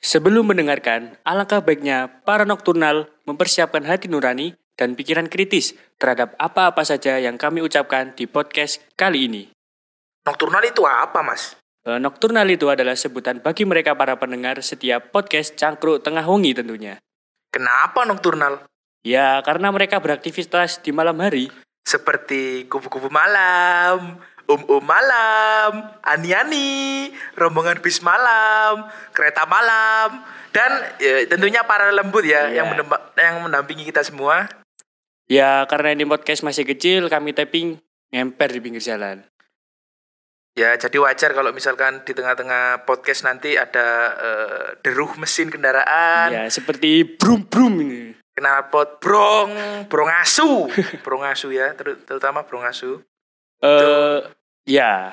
Sebelum mendengarkan, alangkah baiknya para nokturnal mempersiapkan hati nurani dan pikiran kritis terhadap apa-apa saja yang kami ucapkan di podcast kali ini. Nokturnal itu apa, Mas? E, Nokturnal itu adalah sebutan bagi mereka para pendengar setiap podcast Cangkruk Tengah Wengi tentunya. Kenapa nokturnal? Ya, karena mereka beraktivitas di malam hari. Seperti kupu-kupu malam, um-um malam, ani-ani, rombongan bis malam, kereta malam, dan ya, tentunya para lembut ya Iya. yang, yang mendampingi kita semua. Ya, karena ini podcast masih kecil, kami tapping ngemper di pinggir jalan. Ya, jadi wajar kalau misalkan di tengah-tengah podcast nanti ada eh, deruh mesin kendaraan, Ya, seperti brum-brum ini. knalpot brong, brongasu, brongasu ya, ter- terutama brongasu. Eh, ya,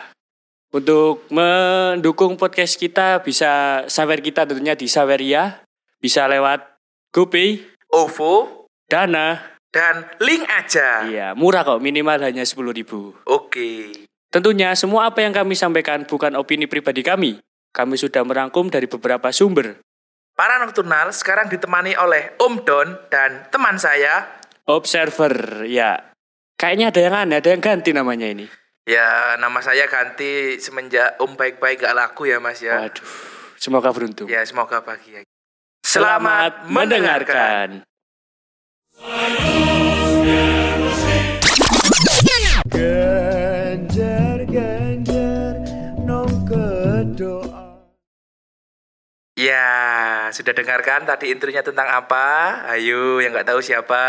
untuk mendukung podcast kita bisa sawer kita tentunya di Saweria, bisa lewat GoPay, OVO Dana, dan link aja. iya murah kok minimal hanya 10.000 ribu. Oke. Tentunya semua apa yang kami sampaikan bukan opini pribadi kami. Kami sudah merangkum dari beberapa sumber. Para nokturnal sekarang ditemani oleh Om Don dan teman saya. Observer, ya. Kayaknya ada yang aneh, ada yang ganti namanya ini. Ya, nama saya ganti semenjak Om baik-baik gak laku ya, Mas ya. Waduh, semoga beruntung. Ya, semoga bahagia. Selamat mendengarkan. Ganjar ganjar nong kedoa Ya, sudah dengarkan tadi intronya tentang apa? Ayo, yang nggak tahu siapa?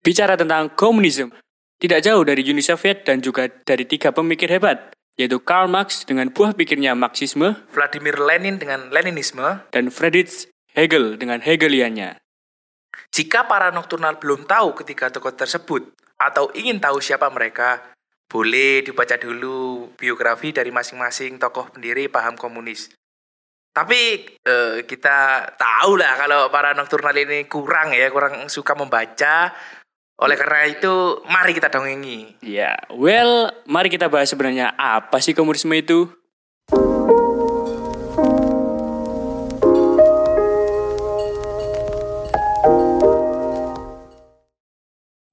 Bicara tentang komunisme, tidak jauh dari Uni Soviet dan juga dari tiga pemikir hebat, yaitu Karl Marx dengan buah pikirnya Marxisme Vladimir Lenin dengan Leninisme. dan Friedrich Hegel dengan Hegeliannya. Jika para nokturnal belum tahu ketiga tokoh tersebut atau ingin tahu siapa mereka, boleh dibaca dulu biografi dari masing-masing tokoh pendiri paham komunis. Tapi eh, kita tahu lah kalau para nokturnal ini kurang ya, kurang suka membaca. Oleh karena itu, mari kita dongengi. Ya, well, mari kita bahas sebenarnya apa sih komunisme itu?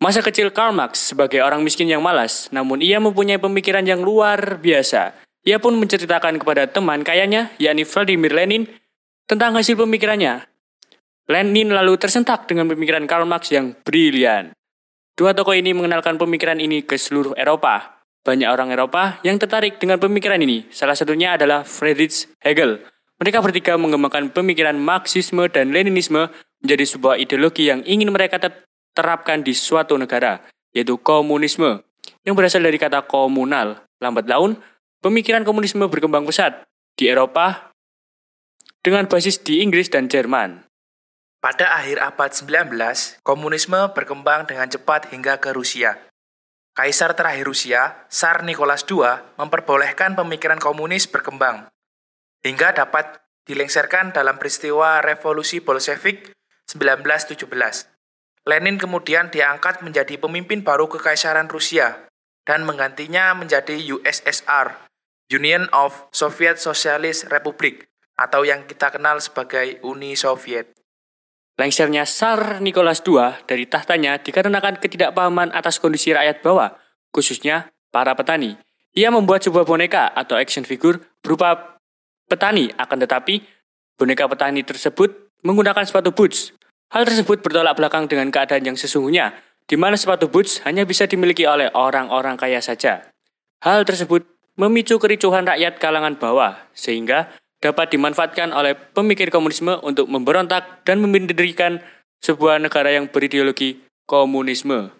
Masa kecil Karl Marx sebagai orang miskin yang malas, namun ia mempunyai pemikiran yang luar biasa. Ia pun menceritakan kepada teman kayanya, yakni Vladimir Lenin, tentang hasil pemikirannya. Lenin lalu tersentak dengan pemikiran Karl Marx yang brilian. Dua tokoh ini mengenalkan pemikiran ini ke seluruh Eropa. Banyak orang Eropa yang tertarik dengan pemikiran ini. Salah satunya adalah Friedrich Hegel. Mereka bertiga mengembangkan pemikiran Marxisme dan Leninisme menjadi sebuah ideologi yang ingin mereka ter- terapkan di suatu negara, yaitu komunisme, yang berasal dari kata komunal. Lambat laun, pemikiran komunisme berkembang pesat di Eropa dengan basis di Inggris dan Jerman. Pada akhir abad 19, komunisme berkembang dengan cepat hingga ke Rusia. Kaisar terakhir Rusia, Tsar Nicholas II, memperbolehkan pemikiran komunis berkembang, hingga dapat dilengsarkan dalam peristiwa revolusi Bolshevik 1917. Lenin kemudian diangkat menjadi pemimpin baru Kekaisaran Rusia, dan menggantinya menjadi USSR, Union of Soviet Socialist Republic, atau yang kita kenal sebagai Uni Soviet. Lengsernya Tsar Nicholas II dari tahtanya dikarenakan ketidakpahaman atas kondisi rakyat bawah, khususnya para petani. Ia membuat sebuah boneka atau action figure berupa petani, akan tetapi boneka petani tersebut menggunakan sepatu boots. Hal tersebut bertolak belakang dengan keadaan yang sesungguhnya, di mana sepatu boots hanya bisa dimiliki oleh orang-orang kaya saja. Hal tersebut memicu kericuhan rakyat kalangan bawah, sehingga dapat dimanfaatkan oleh pemikir komunisme untuk memberontak dan mendirikan sebuah negara yang berideologi komunisme.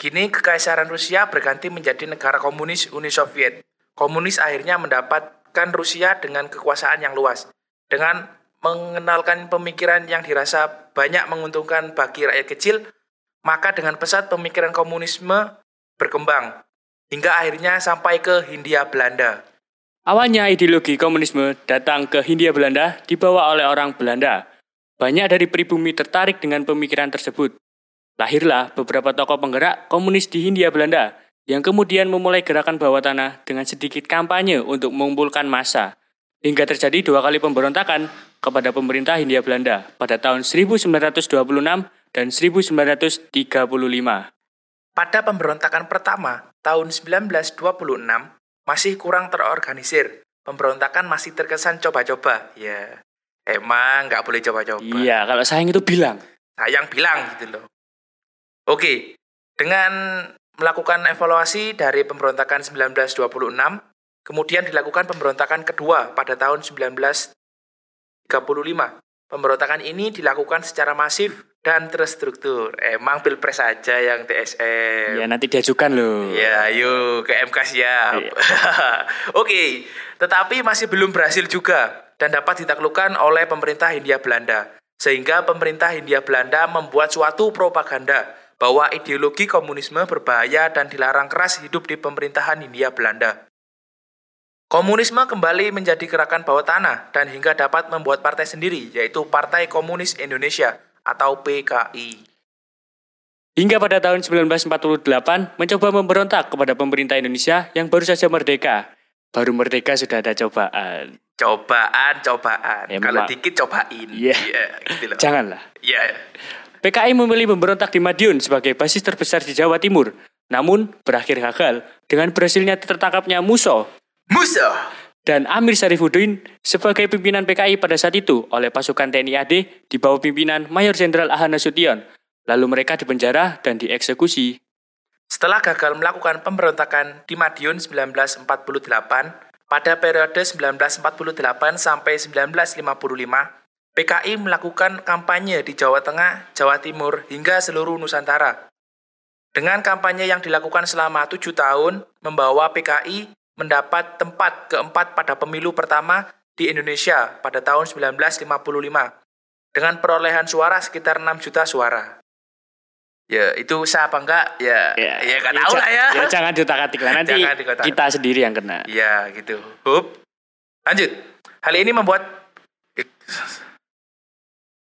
Kini Kekaisaran Rusia berganti menjadi negara komunis Uni Soviet. Komunis akhirnya mendapatkan Rusia dengan kekuasaan yang luas. Dengan mengenalkan pemikiran yang dirasa banyak menguntungkan bagi rakyat kecil, maka dengan pesat pemikiran komunisme berkembang. Hingga akhirnya sampai ke Hindia Belanda. Awalnya ideologi komunisme datang ke Hindia Belanda dibawa oleh orang Belanda. Banyak dari pribumi tertarik dengan pemikiran tersebut. Lahirlah beberapa tokoh penggerak komunis di Hindia Belanda yang kemudian memulai gerakan bawah tanah dengan sedikit kampanye untuk mengumpulkan massa. hingga terjadi dua kali pemberontakan kepada pemerintah Hindia Belanda pada tahun 1926 dan 1935. Pada pemberontakan pertama, tahun 1926, masih kurang terorganisir. Pemberontakan masih terkesan coba-coba. Ya, emang nggak boleh coba-coba. Iya, kalau sayang itu bilang. Sayang bilang gitu loh. Oke, dengan melakukan evaluasi dari pemberontakan 1926, kemudian dilakukan pemberontakan kedua pada tahun 1935. Pemberontakan ini dilakukan secara masif dan terstruktur. Emang pilpres saja yang TSM. Ya nanti diajukan loh. Ya, yuk ke MK siap. Iya. Oke, tetapi masih belum berhasil juga dan dapat ditaklukkan oleh pemerintah Hindia Belanda. Sehingga pemerintah Hindia Belanda membuat suatu propaganda bahwa ideologi komunisme berbahaya dan dilarang keras hidup di pemerintahan Hindia Belanda. Komunisme kembali menjadi gerakan bawah tanah dan hingga dapat membuat partai sendiri, yaitu Partai Komunis Indonesia atau PKI. Hingga pada tahun 1948 mencoba memberontak kepada pemerintah Indonesia yang baru saja merdeka. Baru merdeka sudah ada cobaan. Cobaan, cobaan. Ya, Kalau memang. dikit cobain. Iya. gitu loh. Janganlah. Iya. PKI memilih memberontak di Madiun sebagai basis terbesar di Jawa Timur. Namun berakhir gagal dengan berhasilnya tertangkapnya Muso Musuh. Dan Amir Sarifuddin sebagai pimpinan PKI pada saat itu oleh pasukan TNI AD di bawah pimpinan Mayor Jenderal Ahana Nasution. Lalu mereka dipenjara dan dieksekusi. Setelah gagal melakukan pemberontakan di Madiun 1948, pada periode 1948 sampai 1955, PKI melakukan kampanye di Jawa Tengah, Jawa Timur, hingga seluruh Nusantara. Dengan kampanye yang dilakukan selama tujuh tahun, membawa PKI mendapat tempat keempat pada pemilu pertama di Indonesia pada tahun 1955, dengan perolehan suara sekitar 6 juta suara. Ya, itu sah apa enggak? Ya, ya, nggak tahu ja- lah ya. ya jangan diotak-atik lah. Nanti Jangan diotak-atik. kita sendiri yang kena. Ya, gitu. Hup. Lanjut. Hal ini membuat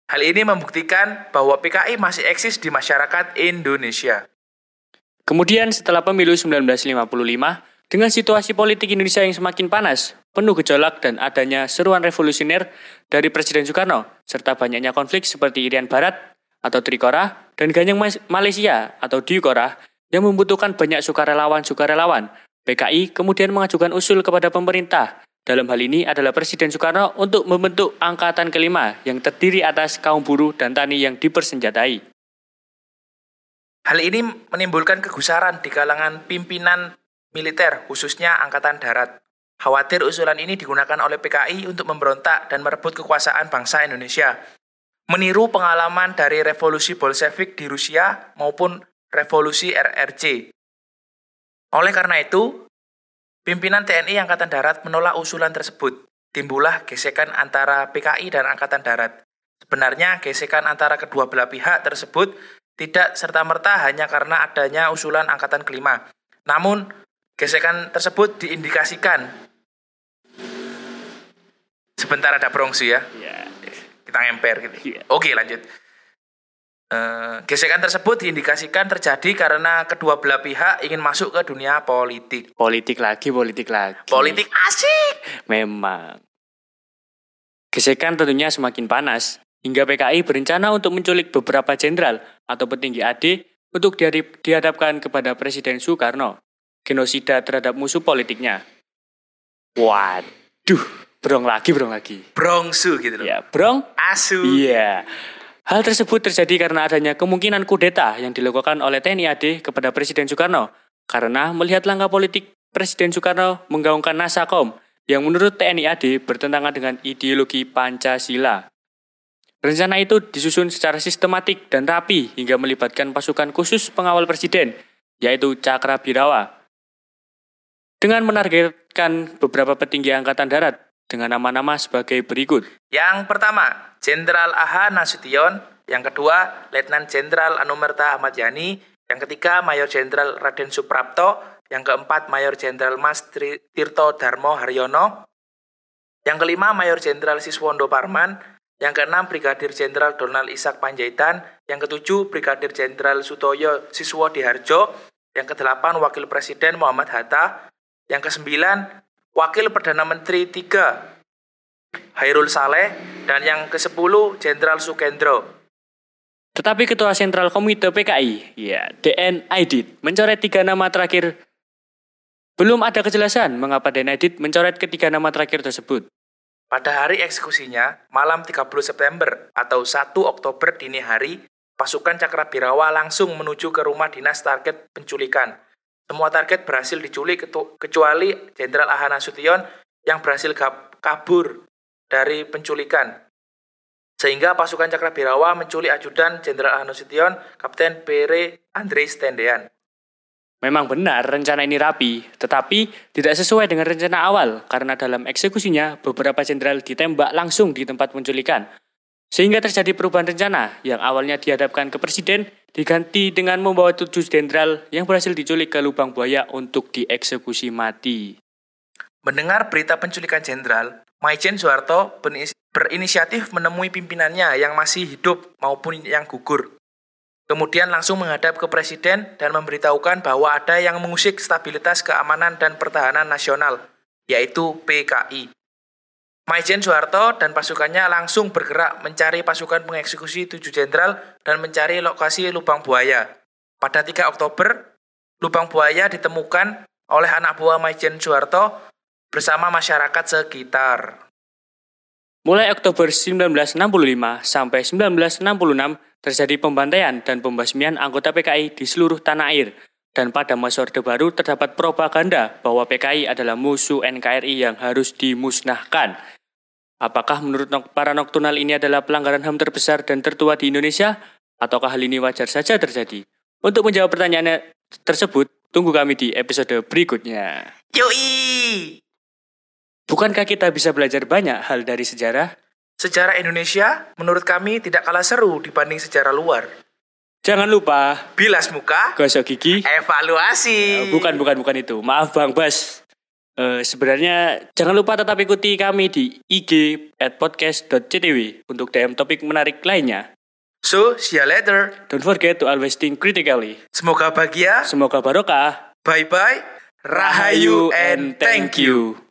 Hal ini membuktikan bahwa PKI masih eksis di masyarakat Indonesia. Kemudian setelah pemilu 1955, dengan situasi politik Indonesia yang semakin panas, penuh gejolak dan adanya seruan revolusioner dari Presiden Soekarno, serta banyaknya konflik seperti Irian Barat atau Trikora dan Ganyang Malaysia atau Diukora yang membutuhkan banyak sukarelawan-sukarelawan. PKI kemudian mengajukan usul kepada pemerintah. Dalam hal ini adalah Presiden Soekarno untuk membentuk angkatan kelima yang terdiri atas kaum buruh dan tani yang dipersenjatai. Hal ini menimbulkan kegusaran di kalangan pimpinan militer, khususnya Angkatan Darat. Khawatir usulan ini digunakan oleh PKI untuk memberontak dan merebut kekuasaan bangsa Indonesia. Meniru pengalaman dari revolusi Bolshevik di Rusia maupun revolusi RRC. Oleh karena itu, pimpinan TNI Angkatan Darat menolak usulan tersebut. Timbullah gesekan antara PKI dan Angkatan Darat. Sebenarnya gesekan antara kedua belah pihak tersebut tidak serta-merta hanya karena adanya usulan angkatan kelima. Namun, gesekan tersebut diindikasikan. Sebentar ada prongsu ya, Ya, kita ngemper gitu. Iya. Oke, lanjut. Eh, gesekan tersebut diindikasikan terjadi karena kedua belah pihak ingin masuk ke dunia politik. politik lagi, politik lagi. Politik asik. Memang. Gesekan tentunya semakin panas, hingga PKI berencana untuk menculik beberapa jenderal atau petinggi AD untuk dihadap- dihadapkan kepada Presiden Soekarno. Genosida terhadap musuh politiknya. Waduh, brong lagi, brong lagi. Brongsu gitu loh. Ya, brong? Asu. Iya. Hal tersebut terjadi karena adanya kemungkinan kudeta yang dilakukan oleh TNI AD kepada Presiden Soekarno. Karena melihat langkah politik Presiden Soekarno menggaungkan Nasakom yang menurut TNI AD bertentangan dengan ideologi Pancasila. Rencana itu disusun secara sistematik dan rapi hingga melibatkan pasukan khusus pengawal presiden, yaitu Cakra Birawa. Dengan menargetkan beberapa petinggi Angkatan Darat dengan nama-nama sebagai berikut. Yang pertama, Jenderal AH Nasution. Yang kedua, Letnan Jenderal Anumerta Ahmad Yani. Yang ketiga, Mayor Jenderal Raden Suprapto. Yang keempat, Mayor Jenderal Mas Tirto Darmo Haryono. Yang kelima, Mayor Jenderal Siswondo Parman. Yang keenam, Brigadir Jenderal Donald Ishak Panjaitan. Yang ketujuh, Brigadir Jenderal Sutoyo Siswo Diharjo. Yang kedelapan, Wakil Presiden Muhammad Hatta. Yang kesembilan, Wakil Perdana Menteri 3 Hairul Saleh, dan yang ke-10 Jenderal Sukendro. Tetapi Ketua Sentral Komite PKI, ya DN Aidit, mencoret tiga nama terakhir. Belum ada kejelasan mengapa DN Aidit mencoret ketiga nama terakhir tersebut. Pada hari eksekusinya, malam 30 September atau 1 Oktober dini hari, pasukan Cakrabirawa langsung menuju ke rumah dinas target penculikan. Semua target berhasil diculik kecuali Jenderal Ahana Sution yang berhasil kabur dari penculikan. Sehingga pasukan Cakrabirawa menculik ajudan Jenderal Ahana Sution, Kapten Pere Andre Stendean. Memang benar rencana ini rapi, tetapi tidak sesuai dengan rencana awal karena dalam eksekusinya beberapa jenderal ditembak langsung di tempat penculikan. Sehingga terjadi perubahan rencana yang awalnya dihadapkan ke presiden diganti dengan membawa tujuh jenderal yang berhasil diculik ke lubang buaya untuk dieksekusi mati. Mendengar berita penculikan jenderal, Maijen Soeharto berinisiatif menemui pimpinannya yang masih hidup maupun yang gugur. Kemudian langsung menghadap ke presiden dan memberitahukan bahwa ada yang mengusik stabilitas keamanan dan pertahanan nasional, yaitu PKI. Maijen Soeharto dan pasukannya langsung bergerak mencari pasukan pengeksekusi tujuh jenderal dan mencari lokasi lubang buaya. Pada 3 Oktober, lubang buaya ditemukan oleh anak buah Maijen Soeharto bersama masyarakat sekitar. Mulai Oktober 1965 sampai 1966 terjadi pembantaian dan pembasmian anggota PKI di seluruh tanah air. Dan pada masa Orde Baru terdapat propaganda bahwa PKI adalah musuh NKRI yang harus dimusnahkan. Apakah menurut para nokturnal ini adalah pelanggaran HAM terbesar dan tertua di Indonesia? Ataukah hal ini wajar saja terjadi? Untuk menjawab pertanyaan tersebut, tunggu kami di episode berikutnya. Yoi! Bukankah kita bisa belajar banyak hal dari sejarah? Sejarah Indonesia menurut kami tidak kalah seru dibanding sejarah luar. Jangan lupa Bilas muka, gosok gigi. evaluasi. Bukan, bukan, bukan itu. Maaf Bang Bas. Eh, sebenarnya jangan lupa tetap ikuti kami di IG at podcast.ctw untuk DM topik menarik lainnya. So, see you later. Don't forget to always think critically. Semoga bahagia. Semoga barokah. Bye-bye. Rahayu and thank you.